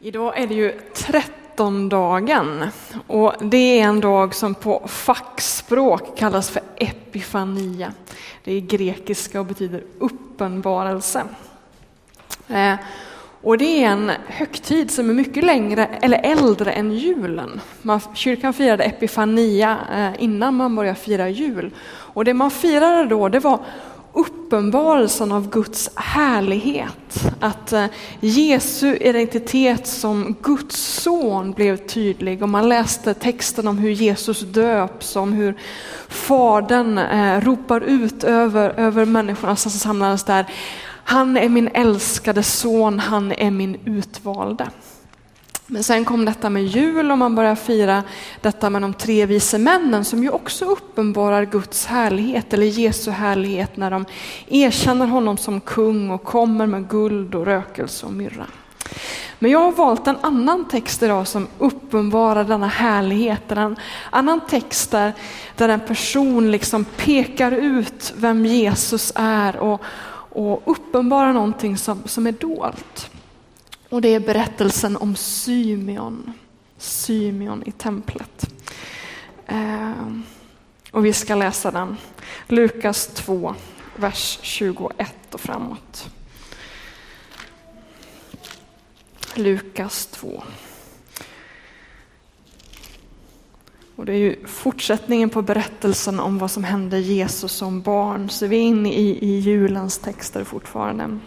Idag är det ju trettondagen och det är en dag som på fackspråk kallas för epifania. Det är grekiska och betyder uppenbarelse. Eh, och det är en högtid som är mycket längre eller äldre än julen. Man, kyrkan firade epifania eh, innan man började fira jul. Och det man firade då det var uppenbarelsen av Guds härlighet. Att eh, Jesu identitet som Guds son blev tydlig och man läste texten om hur Jesus döps, om hur Fadern eh, ropar ut över, över människorna som samlades där. Han är min älskade son, han är min utvalde. Men sen kom detta med jul och man började fira detta med de tre vise männen som ju också uppenbarar Guds härlighet eller Jesu härlighet när de erkänner honom som kung och kommer med guld och rökelse och myrra. Men jag har valt en annan text idag som uppenbarar denna härlighet. En annan text där, där en person liksom pekar ut vem Jesus är och, och uppenbarar någonting som, som är dolt. Och det är berättelsen om Symeon, Symeon i templet. Eh, och vi ska läsa den. Lukas 2, vers 21 och framåt. Lukas 2. Och det är ju fortsättningen på berättelsen om vad som hände Jesus som barn, så vi är inne i, i julens texter fortfarande.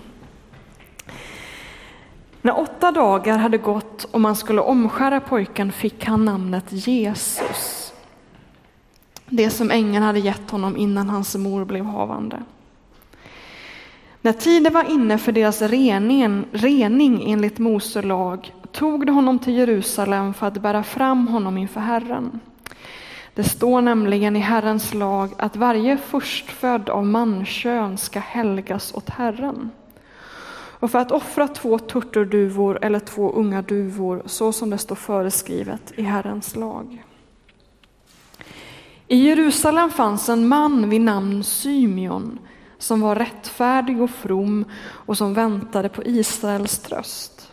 När åtta dagar hade gått och man skulle omskära pojken fick han namnet Jesus. Det som ängeln hade gett honom innan hans mor blev havande. När tiden var inne för deras rening, rening enligt Mose lag tog de honom till Jerusalem för att bära fram honom inför Herren. Det står nämligen i Herrens lag att varje förstfödd av mankön ska helgas åt Herren och för att offra två turturduvor eller två unga duvor så som det står föreskrivet i Herrens lag. I Jerusalem fanns en man vid namn Symeon som var rättfärdig och from och som väntade på Israels tröst.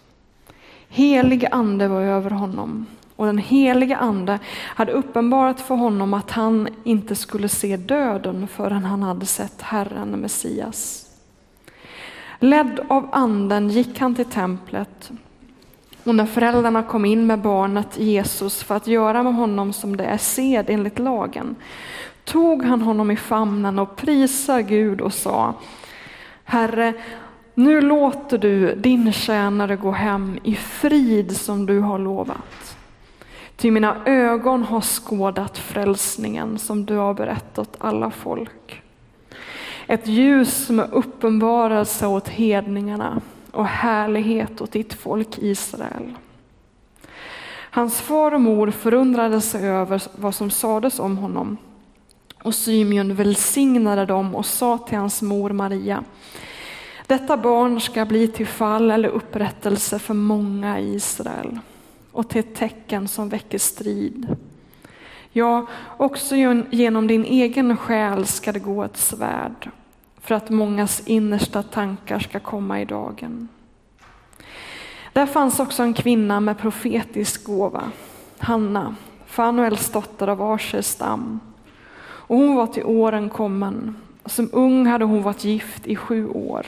Helig ande var över honom och den helige ande hade uppenbarat för honom att han inte skulle se döden förrän han hade sett Herren Messias. Ledd av anden gick han till templet och när föräldrarna kom in med barnet Jesus för att göra med honom som det är sed enligt lagen tog han honom i famnen och prisade Gud och sa Herre, nu låter du din tjänare gå hem i frid som du har lovat. Ty mina ögon har skådat frälsningen som du har berättat alla folk. Ett ljus med uppenbarelse åt hedningarna och härlighet åt ditt folk Israel. Hans far och mor förundrade sig över vad som sades om honom. Och Symeon välsignade dem och sa till hans mor Maria, detta barn ska bli till fall eller upprättelse för många i Israel och till ett tecken som väcker strid. Ja, också genom din egen själ ska det gå ett svärd för att mångas innersta tankar ska komma i dagen. Där fanns också en kvinna med profetisk gåva, Hanna, Fanuels dotter av Asers stam. Och hon var till åren kommen. Som ung hade hon varit gift i sju år.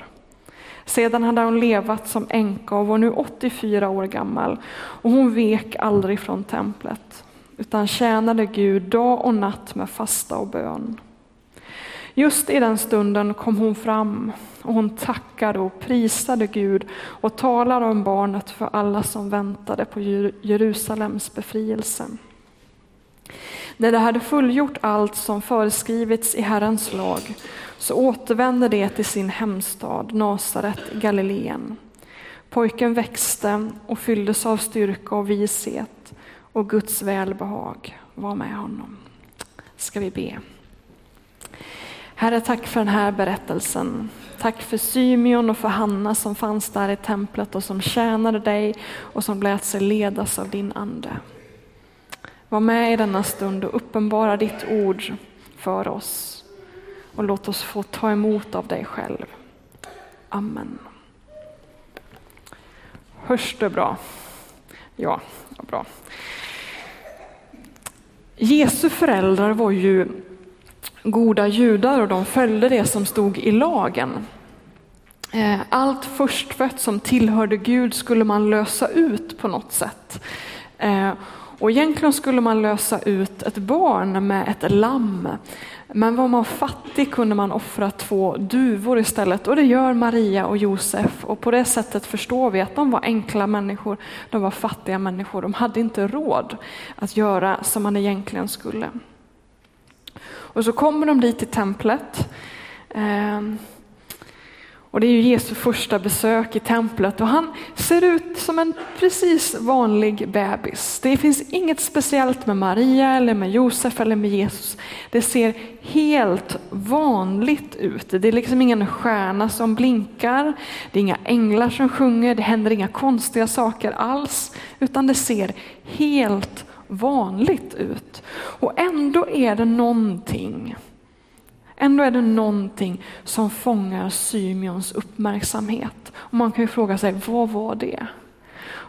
Sedan hade hon levat som änka och var nu 84 år gammal och hon vek aldrig från templet utan tjänade Gud dag och natt med fasta och bön. Just i den stunden kom hon fram och hon tackade och prisade Gud och talade om barnet för alla som väntade på Jerusalems befrielse. När de hade fullgjort allt som föreskrivits i Herrens lag så återvände de till sin hemstad Nasaret i Galileen. Pojken växte och fylldes av styrka och vishet och Guds välbehag var med honom. Ska vi be. Herre, tack för den här berättelsen. Tack för Symeon och för Hanna som fanns där i templet och som tjänade dig och som lät sig ledas av din ande. Var med i denna stund och uppenbara ditt ord för oss och låt oss få ta emot av dig själv. Amen. Hörs det bra? Ja, bra. Jesu föräldrar var ju goda judar och de följde det som stod i lagen. Eh, allt förstfött som tillhörde Gud skulle man lösa ut på något sätt. Eh, och egentligen skulle man lösa ut ett barn med ett lamm. Men var man fattig kunde man offra två duvor istället och det gör Maria och Josef och på det sättet förstår vi att de var enkla människor, de var fattiga människor, de hade inte råd att göra som man egentligen skulle. Och så kommer de dit till templet. Ehm, och det är ju Jesu första besök i templet och han ser ut som en precis vanlig bebis. Det finns inget speciellt med Maria eller med Josef eller med Jesus. Det ser helt vanligt ut. Det är liksom ingen stjärna som blinkar, det är inga änglar som sjunger, det händer inga konstiga saker alls, utan det ser helt vanligt ut. Och ändå är det någonting Ändå är det någonting som fångar Symeons uppmärksamhet. Och man kan ju fråga sig, vad var det?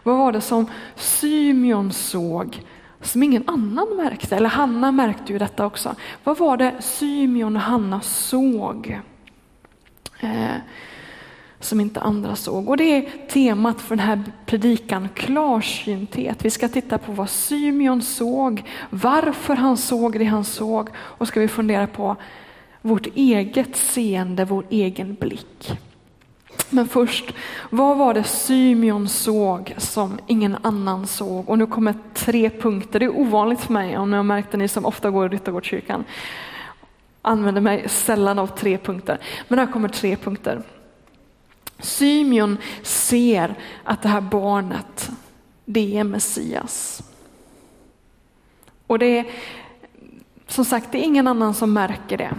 Vad var det som Symeon såg som ingen annan märkte? Eller Hanna märkte ju detta också. Vad var det Symeon och Hanna såg? Eh, som inte andra såg. Och det är temat för den här predikan, klarsynthet. Vi ska titta på vad Symeon såg, varför han såg det han såg och ska vi fundera på vårt eget seende, vår egen blick. Men först, vad var det Symeon såg som ingen annan såg? Och nu kommer tre punkter. Det är ovanligt för mig, om ni har märkt det, ni som ofta går i Ryttargårdskyrkan. Använder mig sällan av tre punkter. Men här kommer tre punkter. Symeon ser att det här barnet, det är Messias. Och det är, som sagt, det är ingen annan som märker det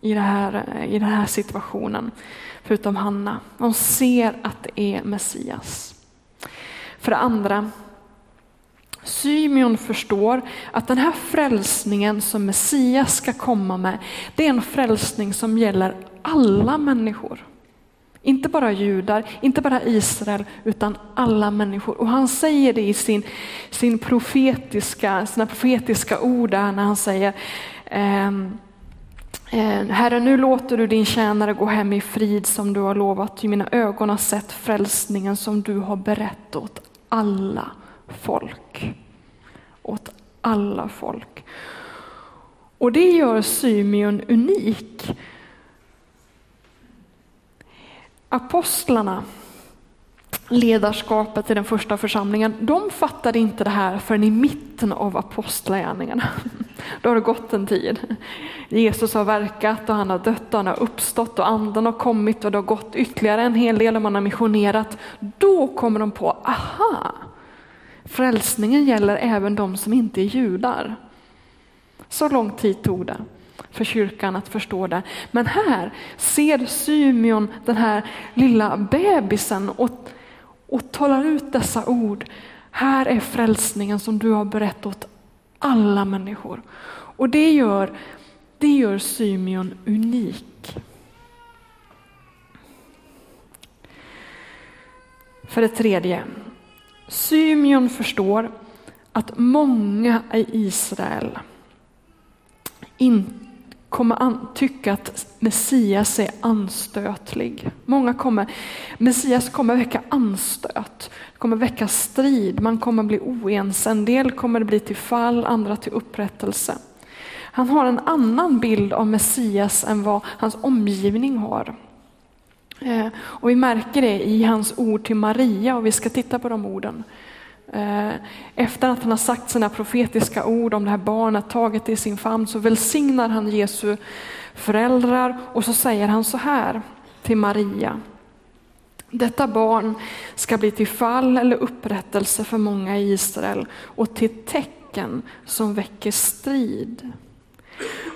i, det här, i den här situationen, förutom Hanna. Hon ser att det är Messias. För det andra, Symeon förstår att den här frälsningen som Messias ska komma med, det är en frälsning som gäller alla människor. Inte bara judar, inte bara Israel, utan alla människor. Och han säger det i sin, sin profetiska, sina profetiska ord där när han säger ehm, ehm Herre, nu låter du din tjänare gå hem i frid som du har lovat, ty mina ögon har sett frälsningen som du har berättat åt alla folk. Åt alla folk. Och det gör Symeon unik. Apostlarna ledarskapet i den första församlingen, de fattade inte det här förrän i mitten av apostlagärningarna. Då har det gått en tid. Jesus har verkat och han har dött och han har uppstått och anden har kommit och det har gått ytterligare en hel del och man har missionerat. Då kommer de på, aha, frälsningen gäller även de som inte är judar. Så lång tid tog det för kyrkan att förstå det. Men här ser Symeon den här lilla bebisen och och talar ut dessa ord. Här är frälsningen som du har berättat åt alla människor. Och det gör, det gör Symeon unik. För det tredje, Symeon förstår att många i Israel inte kommer an, tycka att Messias är anstötlig. Många kommer, Messias kommer väcka anstöt, kommer väcka strid, man kommer bli oense. En del kommer bli till fall, andra till upprättelse. Han har en annan bild av Messias än vad hans omgivning har. Eh, och vi märker det i hans ord till Maria och vi ska titta på de orden. Eh, efter att han har sagt sina profetiska ord om det här barnet, taget i sin famn, så välsignar han Jesu föräldrar och så säger han så här till Maria. Detta barn ska bli till fall eller upprättelse för många i Israel och till tecken som väcker strid.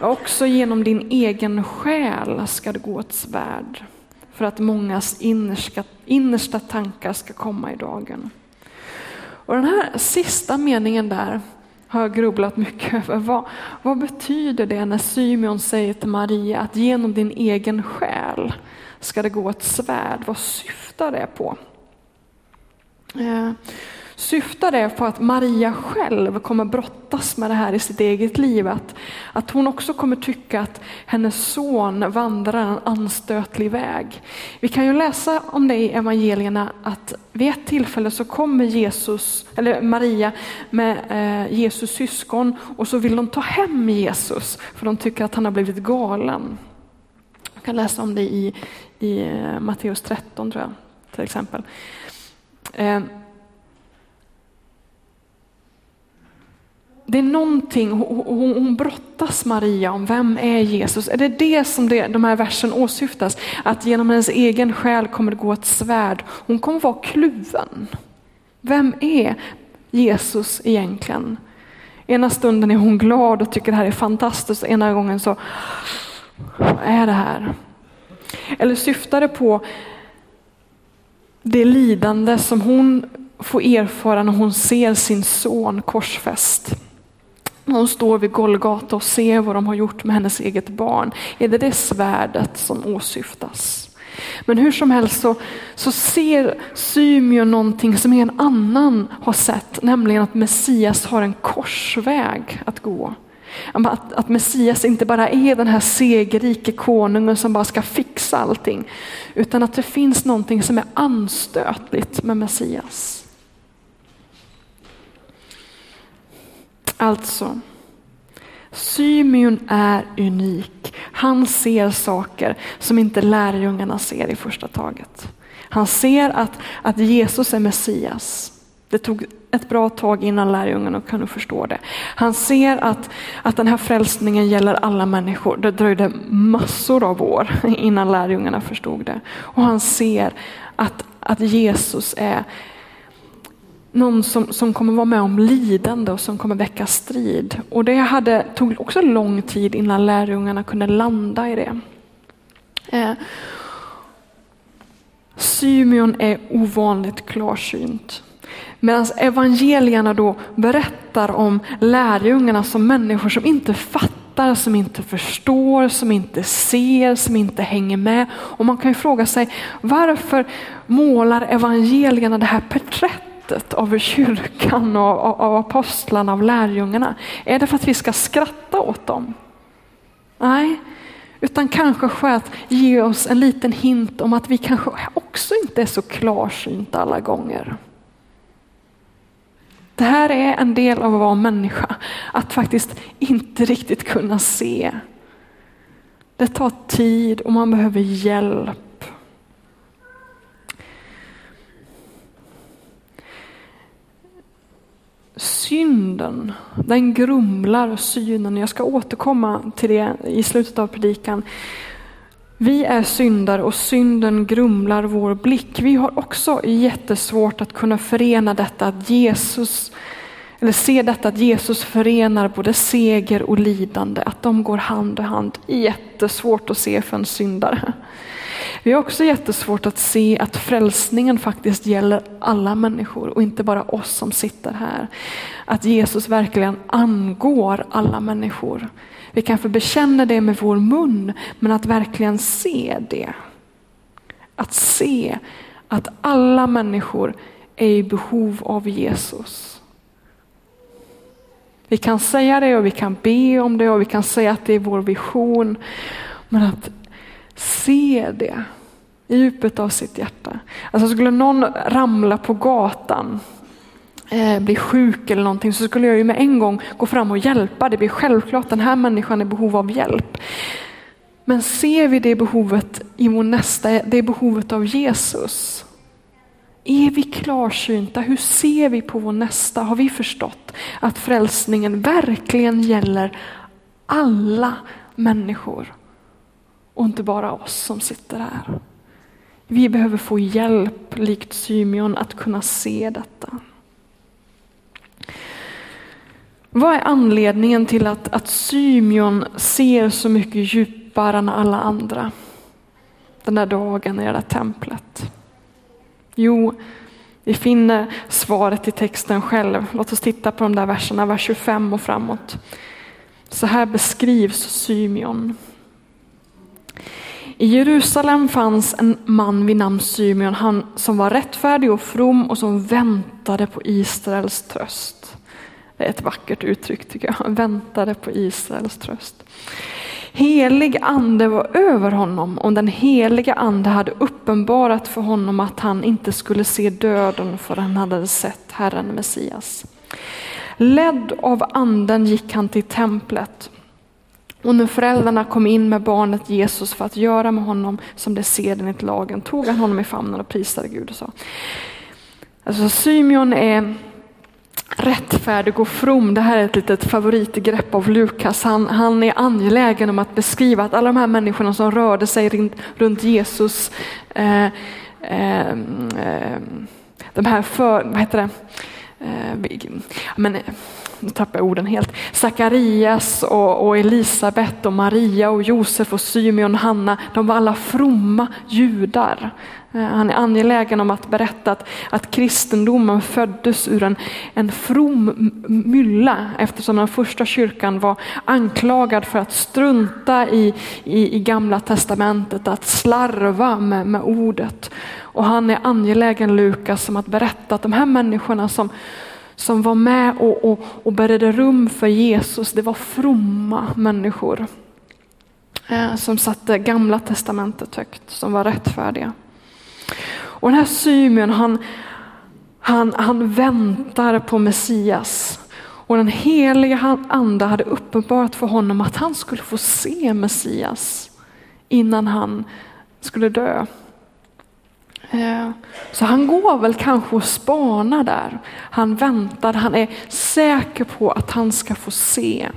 Också genom din egen själ ska det gå ett svärd för att mångas innersta, innersta tankar ska komma i dagen. Och den här sista meningen där har jag grubblat mycket över. Vad, vad betyder det när Symeon säger till Maria att genom din egen själ ska det gå ett svärd? Vad syftar det på? Eh, Syftar det på att Maria själv kommer brottas med det här i sitt eget liv? Att, att hon också kommer tycka att hennes son vandrar en anstötlig väg? Vi kan ju läsa om det i evangelierna att vid ett tillfälle så kommer Jesus, eller Maria med eh, Jesus syskon och så vill de ta hem Jesus för de tycker att han har blivit galen. Jag kan läsa om det i, i eh, Matteus 13 tror jag till exempel. Eh, det är någonting, hon, hon brottas Maria om vem är Jesus? Är det det som det, de här versen åsyftas? Att genom hennes egen själ kommer det gå ett svärd. Hon kommer vara kluven. Vem är Jesus egentligen? Ena stunden är hon glad och tycker det här är fantastiskt, ena gången så, vad är det här? Eller syftar det på det lidande som hon får erfara när hon ser sin son korsfäst? Hon står vid Golgata och ser vad de har gjort med hennes eget barn. Är det det svärdet som åsyftas? Men hur som helst så, så ser Symeon någonting som ingen annan har sett, nämligen att Messias har en korsväg att gå. Att, att Messias inte bara är den här segerrike konungen som bara ska fixa allting, utan att det finns någonting som är anstötligt med Messias. Alltså, Symeon är unik. Han ser saker som inte lärjungarna ser i första taget. Han ser att, att Jesus är Messias. Det tog ett bra tag innan lärjungarna kunde förstå det. Han ser att, att den här frälsningen gäller alla människor. Det dröjde massor av år innan lärjungarna förstod det. Och han ser att, att Jesus är någon som, som kommer vara med om lidande och som kommer väcka strid. Och det hade, tog också lång tid innan lärjungarna kunde landa i det. Eh, Symeon är ovanligt klarsynt. Medan evangelierna då berättar om lärjungarna som människor som inte fattar, som inte förstår, som inte ser, som inte hänger med. Och man kan ju fråga sig varför målar evangelierna det här porträttet skrattet av kyrkan och av apostlarna, av lärjungarna? Är det för att vi ska skratta åt dem? Nej, utan kanske för att ge oss en liten hint om att vi kanske också inte är så klarsynta alla gånger. Det här är en del av att vara människa, att faktiskt inte riktigt kunna se. Det tar tid och man behöver hjälp. Synden, den grumlar synen. Jag ska återkomma till det i slutet av predikan. Vi är syndare och synden grumlar vår blick. Vi har också jättesvårt att kunna förena detta att Jesus, eller se detta att Jesus förenar både seger och lidande, att de går hand i hand. Jättesvårt att se för en syndare. Vi har också jättesvårt att se att frälsningen faktiskt gäller alla människor och inte bara oss som sitter här. Att Jesus verkligen angår alla människor. Vi kanske bekänner det med vår mun, men att verkligen se det. Att se att alla människor är i behov av Jesus. Vi kan säga det och vi kan be om det och vi kan säga att det är vår vision. Men att se det i djupet av sitt hjärta. Alltså skulle någon ramla på gatan, eh, bli sjuk eller någonting så skulle jag ju med en gång gå fram och hjälpa. Det blir självklart, den här människan är i behov av hjälp. Men ser vi det behovet i vår nästa, det behovet av Jesus? Är vi klarsynta? Hur ser vi på vår nästa? Har vi förstått att frälsningen verkligen gäller alla människor? Och inte bara oss som sitter här. Vi behöver få hjälp, likt Symeon, att kunna se detta. Vad är anledningen till att, att Symeon ser så mycket djupare än alla andra den där dagen i det där templet? Jo, vi finner svaret i texten själv. Låt oss titta på de där verserna, vers 25 och framåt. Så här beskrivs Symeon. I Jerusalem fanns en man vid namn Symeon, han som var rättfärdig och from och som väntade på Israels tröst. Det är ett vackert uttryck tycker jag, väntade på Israels tröst. Helig ande var över honom och den heliga ande hade uppenbarat för honom att han inte skulle se döden förrän han hade sett Herren Messias. Ledd av anden gick han till templet och när föräldrarna kom in med barnet Jesus för att göra med honom som det ser enligt lagen tog han honom i famnen och prisade Gud och sa. Alltså Symeon är rättfärdig och from. Det här är ett litet favoritgrepp av Lukas. Han, han är angelägen om att beskriva att alla de här människorna som rörde sig runt, runt Jesus, eh, eh, eh, de här för, vad heter det, eh, men, nu tappar jag orden helt. Sakarias och, och Elisabet och Maria och Josef och Symeon och Hanna, de var alla fromma judar. Eh, han är angelägen om att berätta att, att kristendomen föddes ur en, en from mylla eftersom den första kyrkan var anklagad för att strunta i, i, i gamla testamentet, att slarva med, med ordet. Och han är angelägen, Lukas, om att berätta att de här människorna som, som var med och, och, och beredde rum för Jesus, det var fromma människor. Eh, som satte gamla testamentet högt, som var rättfärdiga. Och den här Symeon han, han, han väntar på Messias. Och den heliga ande hade uppenbarat för honom att han skulle få se Messias innan han skulle dö. Eh, så han går väl kanske och spanar där. Han väntar, han är säker på att han ska få se.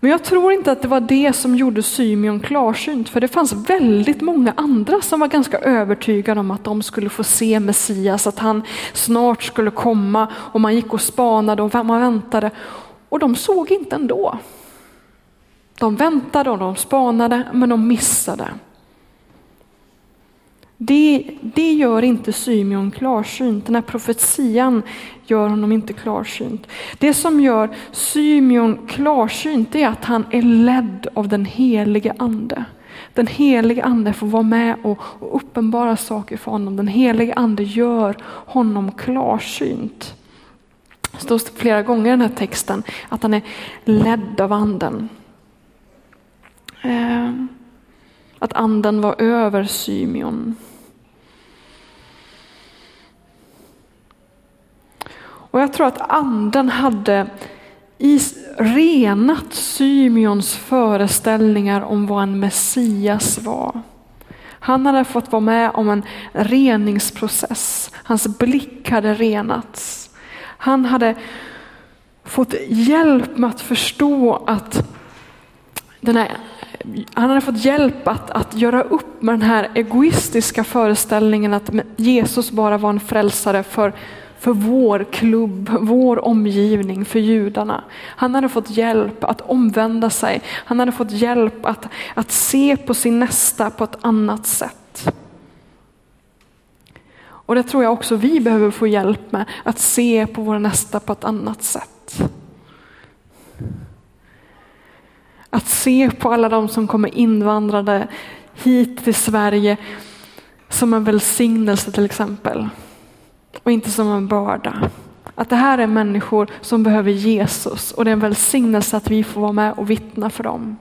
Men jag tror inte att det var det som gjorde Symeon klarsynt, för det fanns väldigt många andra som var ganska övertygade om att de skulle få se Messias, att han snart skulle komma och man gick och spanade och man väntade och de såg inte ändå. De väntade och de spanade men de missade. Det, det gör inte Symeon klarsynt. Den här profetian gör honom inte klarsynt. Det som gör Symeon klarsynt är att han är ledd av den helige ande. Den helige ande får vara med och, och uppenbara saker för honom. Den helige ande gör honom klarsynt. Det står flera gånger i den här texten att han är ledd av anden. Eh, att anden var över Symeon. Och jag tror att anden hade renat Symeons föreställningar om vad en Messias var. Han hade fått vara med om en reningsprocess. Hans blick hade renats. Han hade fått hjälp med att förstå att den här, han hade fått hjälp att, att göra upp med den här egoistiska föreställningen att Jesus bara var en frälsare för för vår klubb, vår omgivning, för judarna. Han hade fått hjälp att omvända sig. Han hade fått hjälp att, att se på sin nästa på ett annat sätt. Och det tror jag också vi behöver få hjälp med, att se på vår nästa på ett annat sätt. Att se på alla de som kommer invandrade hit till Sverige som en välsignelse till exempel och inte som en börda. Att det här är människor som behöver Jesus och det är en välsignelse att vi får vara med och vittna för dem.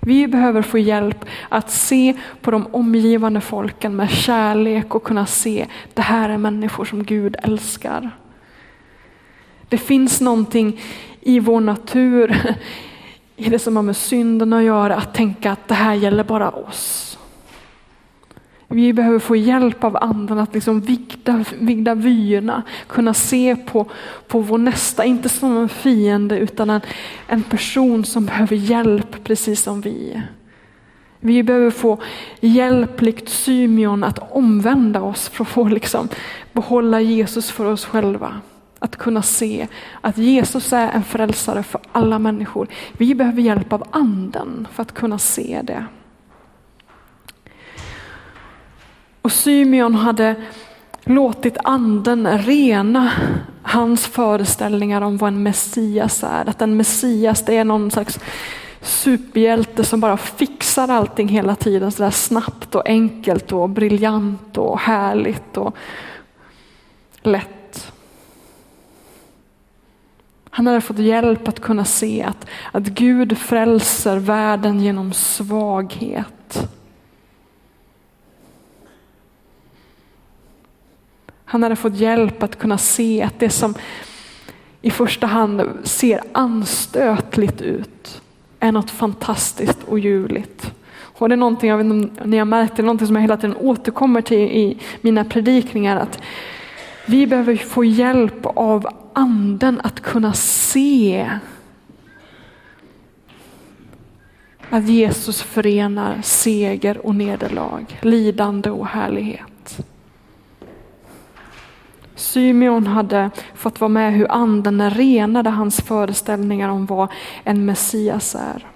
Vi behöver få hjälp att se på de omgivande folken med kärlek och kunna se det här är människor som Gud älskar. Det finns någonting i vår natur, i det som har med synden att göra, att tänka att det här gäller bara oss. Vi behöver få hjälp av anden att liksom vigda, vigda vyerna, kunna se på, på vår nästa, inte som en fiende utan en, en person som behöver hjälp precis som vi. Vi behöver få hjälp likt Symeon att omvända oss för att få liksom behålla Jesus för oss själva. Att kunna se att Jesus är en frälsare för alla människor. Vi behöver hjälp av anden för att kunna se det. Och Symeon hade låtit anden rena hans föreställningar om vad en Messias är. Att en Messias det är någon slags superhjälte som bara fixar allting hela tiden Sådär snabbt och enkelt och briljant och härligt och lätt. Han hade fått hjälp att kunna se att, att Gud frälser världen genom svaghet. Han hade fått hjälp att kunna se att det som i första hand ser anstötligt ut är något fantastiskt och ljuvligt. Och det är någonting, jag vet inte om ni har märkt, det är någonting som jag hela tiden återkommer till i mina predikningar. Att vi behöver få hjälp av anden att kunna se att Jesus förenar seger och nederlag, lidande och härlighet. Symeon hade fått vara med hur anden renade hans föreställningar om vad en Messias är.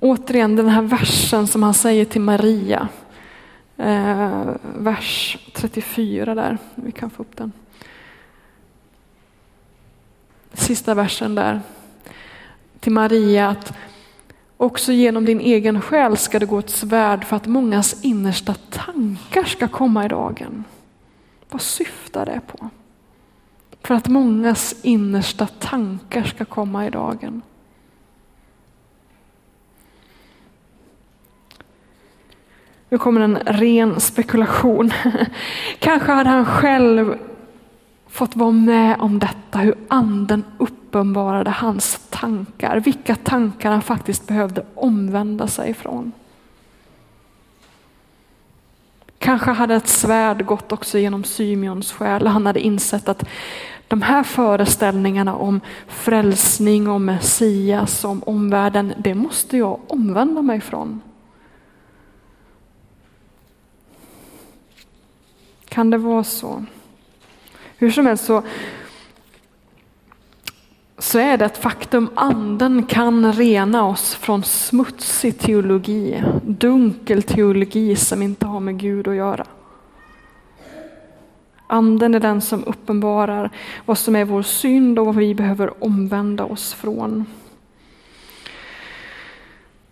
Återigen den här versen som han säger till Maria. Eh, vers 34 där, vi kan få upp den. Sista versen där. Till Maria att Också genom din egen själ ska det gå ett svärd för att mångas innersta tankar ska komma i dagen. Vad syftar det på? För att mångas innersta tankar ska komma i dagen. Nu kommer en ren spekulation. Kanske hade han själv fått vara med om detta, hur anden uppenbarade hans tankar, vilka tankar han faktiskt behövde omvända sig ifrån. Kanske hade ett svärd gått också genom Symeons själ. Han hade insett att de här föreställningarna om frälsning, om Messias, om omvärlden, det måste jag omvända mig från. Kan det vara så? Hur som helst så, så är det ett faktum, anden kan rena oss från smutsig teologi, dunkel teologi som inte har med Gud att göra. Anden är den som uppenbarar vad som är vår synd och vad vi behöver omvända oss från.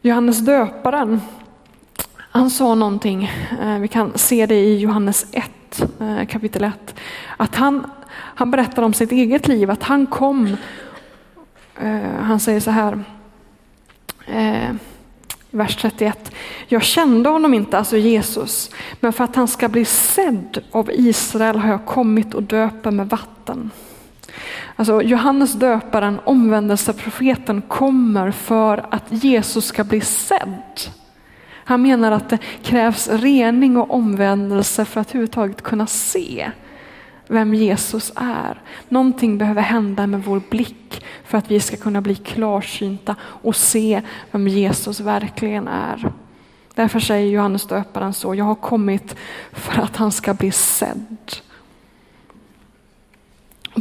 Johannes döparen, han sa någonting, eh, vi kan se det i Johannes 1, Eh, kapitel 1. Att han, han berättar om sitt eget liv, att han kom, eh, han säger så här, eh, vers 31. Jag kände honom inte, alltså Jesus, men för att han ska bli sedd av Israel har jag kommit och döper med vatten. Alltså Johannes döparen, omvändelseprofeten, kommer för att Jesus ska bli sedd. Han menar att det krävs rening och omvändelse för att överhuvudtaget kunna se vem Jesus är. Någonting behöver hända med vår blick för att vi ska kunna bli klarsynta och se vem Jesus verkligen är. Därför säger Johannes döparen så, jag har kommit för att han ska bli sedd.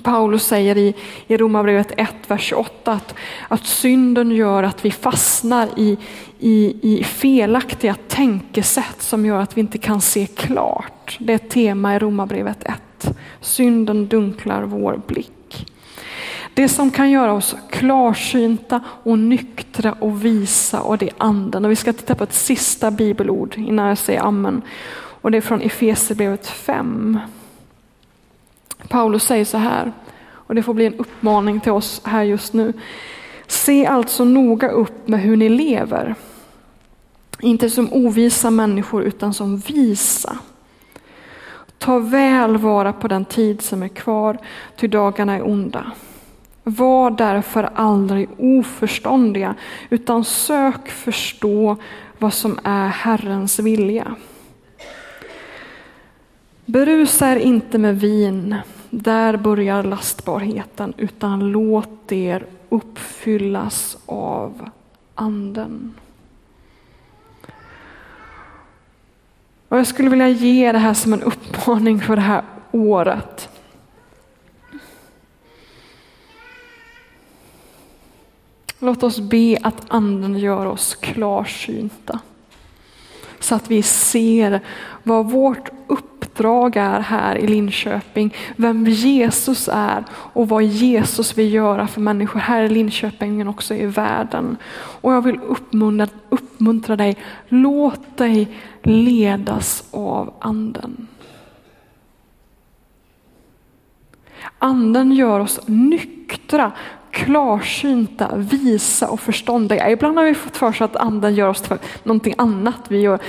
Paulus säger i, i Romarbrevet 1, vers 28 att, att synden gör att vi fastnar i, i, i felaktiga tänkesätt som gör att vi inte kan se klart. Det är ett tema i Romarbrevet 1. Synden dunklar vår blick. Det som kan göra oss klarsynta och nyktra och visa och det är anden. Och vi ska titta på ett sista bibelord innan jag säger amen. Och det är från Efesierbrevet 5. Paulus säger så här, och det får bli en uppmaning till oss här just nu. Se alltså noga upp med hur ni lever. Inte som ovisa människor utan som visa. Ta väl vara på den tid som är kvar, ty dagarna är onda. Var därför aldrig oförståndiga, utan sök förstå vad som är Herrens vilja. Berusa er inte med vin, där börjar lastbarheten, utan låt er uppfyllas av anden. Och jag skulle vilja ge det här som en uppmaning för det här året. Låt oss be att anden gör oss klarsynta. Så att vi ser vad vårt uppdrag är här i Linköping, vem Jesus är och vad Jesus vill göra för människor här i Linköping men också i världen. Och jag vill uppmuntra, uppmuntra dig, låt dig ledas av anden. Anden gör oss nyktra, klarsynta, visa och förståndiga. Ibland har vi fått för sig att anden gör oss till någonting annat. Vi gör,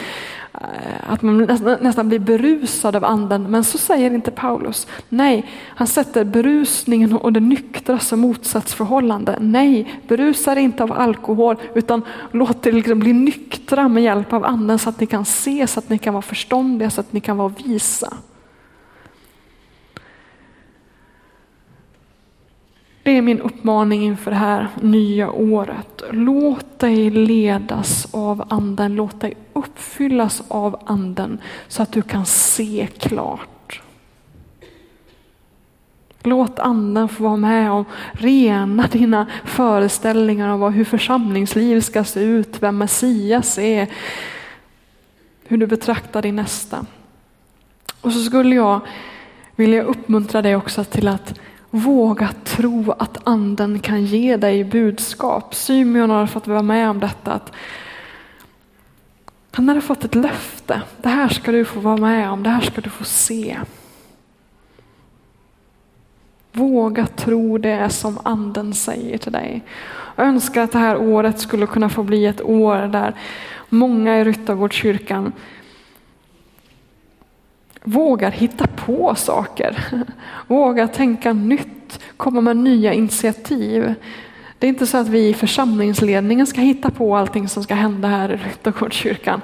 eh, att man nästan blir berusad av anden, men så säger inte Paulus. Nej, han sätter berusningen och det nyktra som motsatsförhållande. Nej, berusa er inte av alkohol utan låt er liksom bli nyktra med hjälp av anden så att ni kan se, så att ni kan vara förståndiga, så att ni kan vara visa. Det är min uppmaning inför det här nya året. Låt dig ledas av anden, låt dig uppfyllas av anden så att du kan se klart. Låt anden få vara med och rena dina föreställningar om hur församlingsliv ska se ut, vem Messias är, hur du betraktar din nästa. Och så skulle jag vilja uppmuntra dig också till att Våga tro att anden kan ge dig budskap. Symeon har fått vara med om detta. Att han hade fått ett löfte. Det här ska du få vara med om, det här ska du få se. Våga tro det som anden säger till dig. Jag önskar att det här året skulle kunna få bli ett år där många i Ryttargårdskyrkan vågar hitta på saker, vågar tänka nytt, komma med nya initiativ. Det är inte så att vi i församlingsledningen ska hitta på allting som ska hända här i Ryttargårdskyrkan,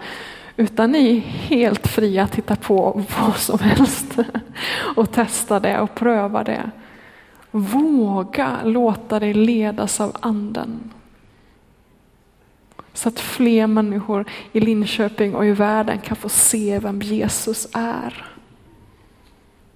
utan ni är helt fria att hitta på vad som helst och testa det och pröva det. Våga låta dig ledas av anden. Så att fler människor i Linköping och i världen kan få se vem Jesus är.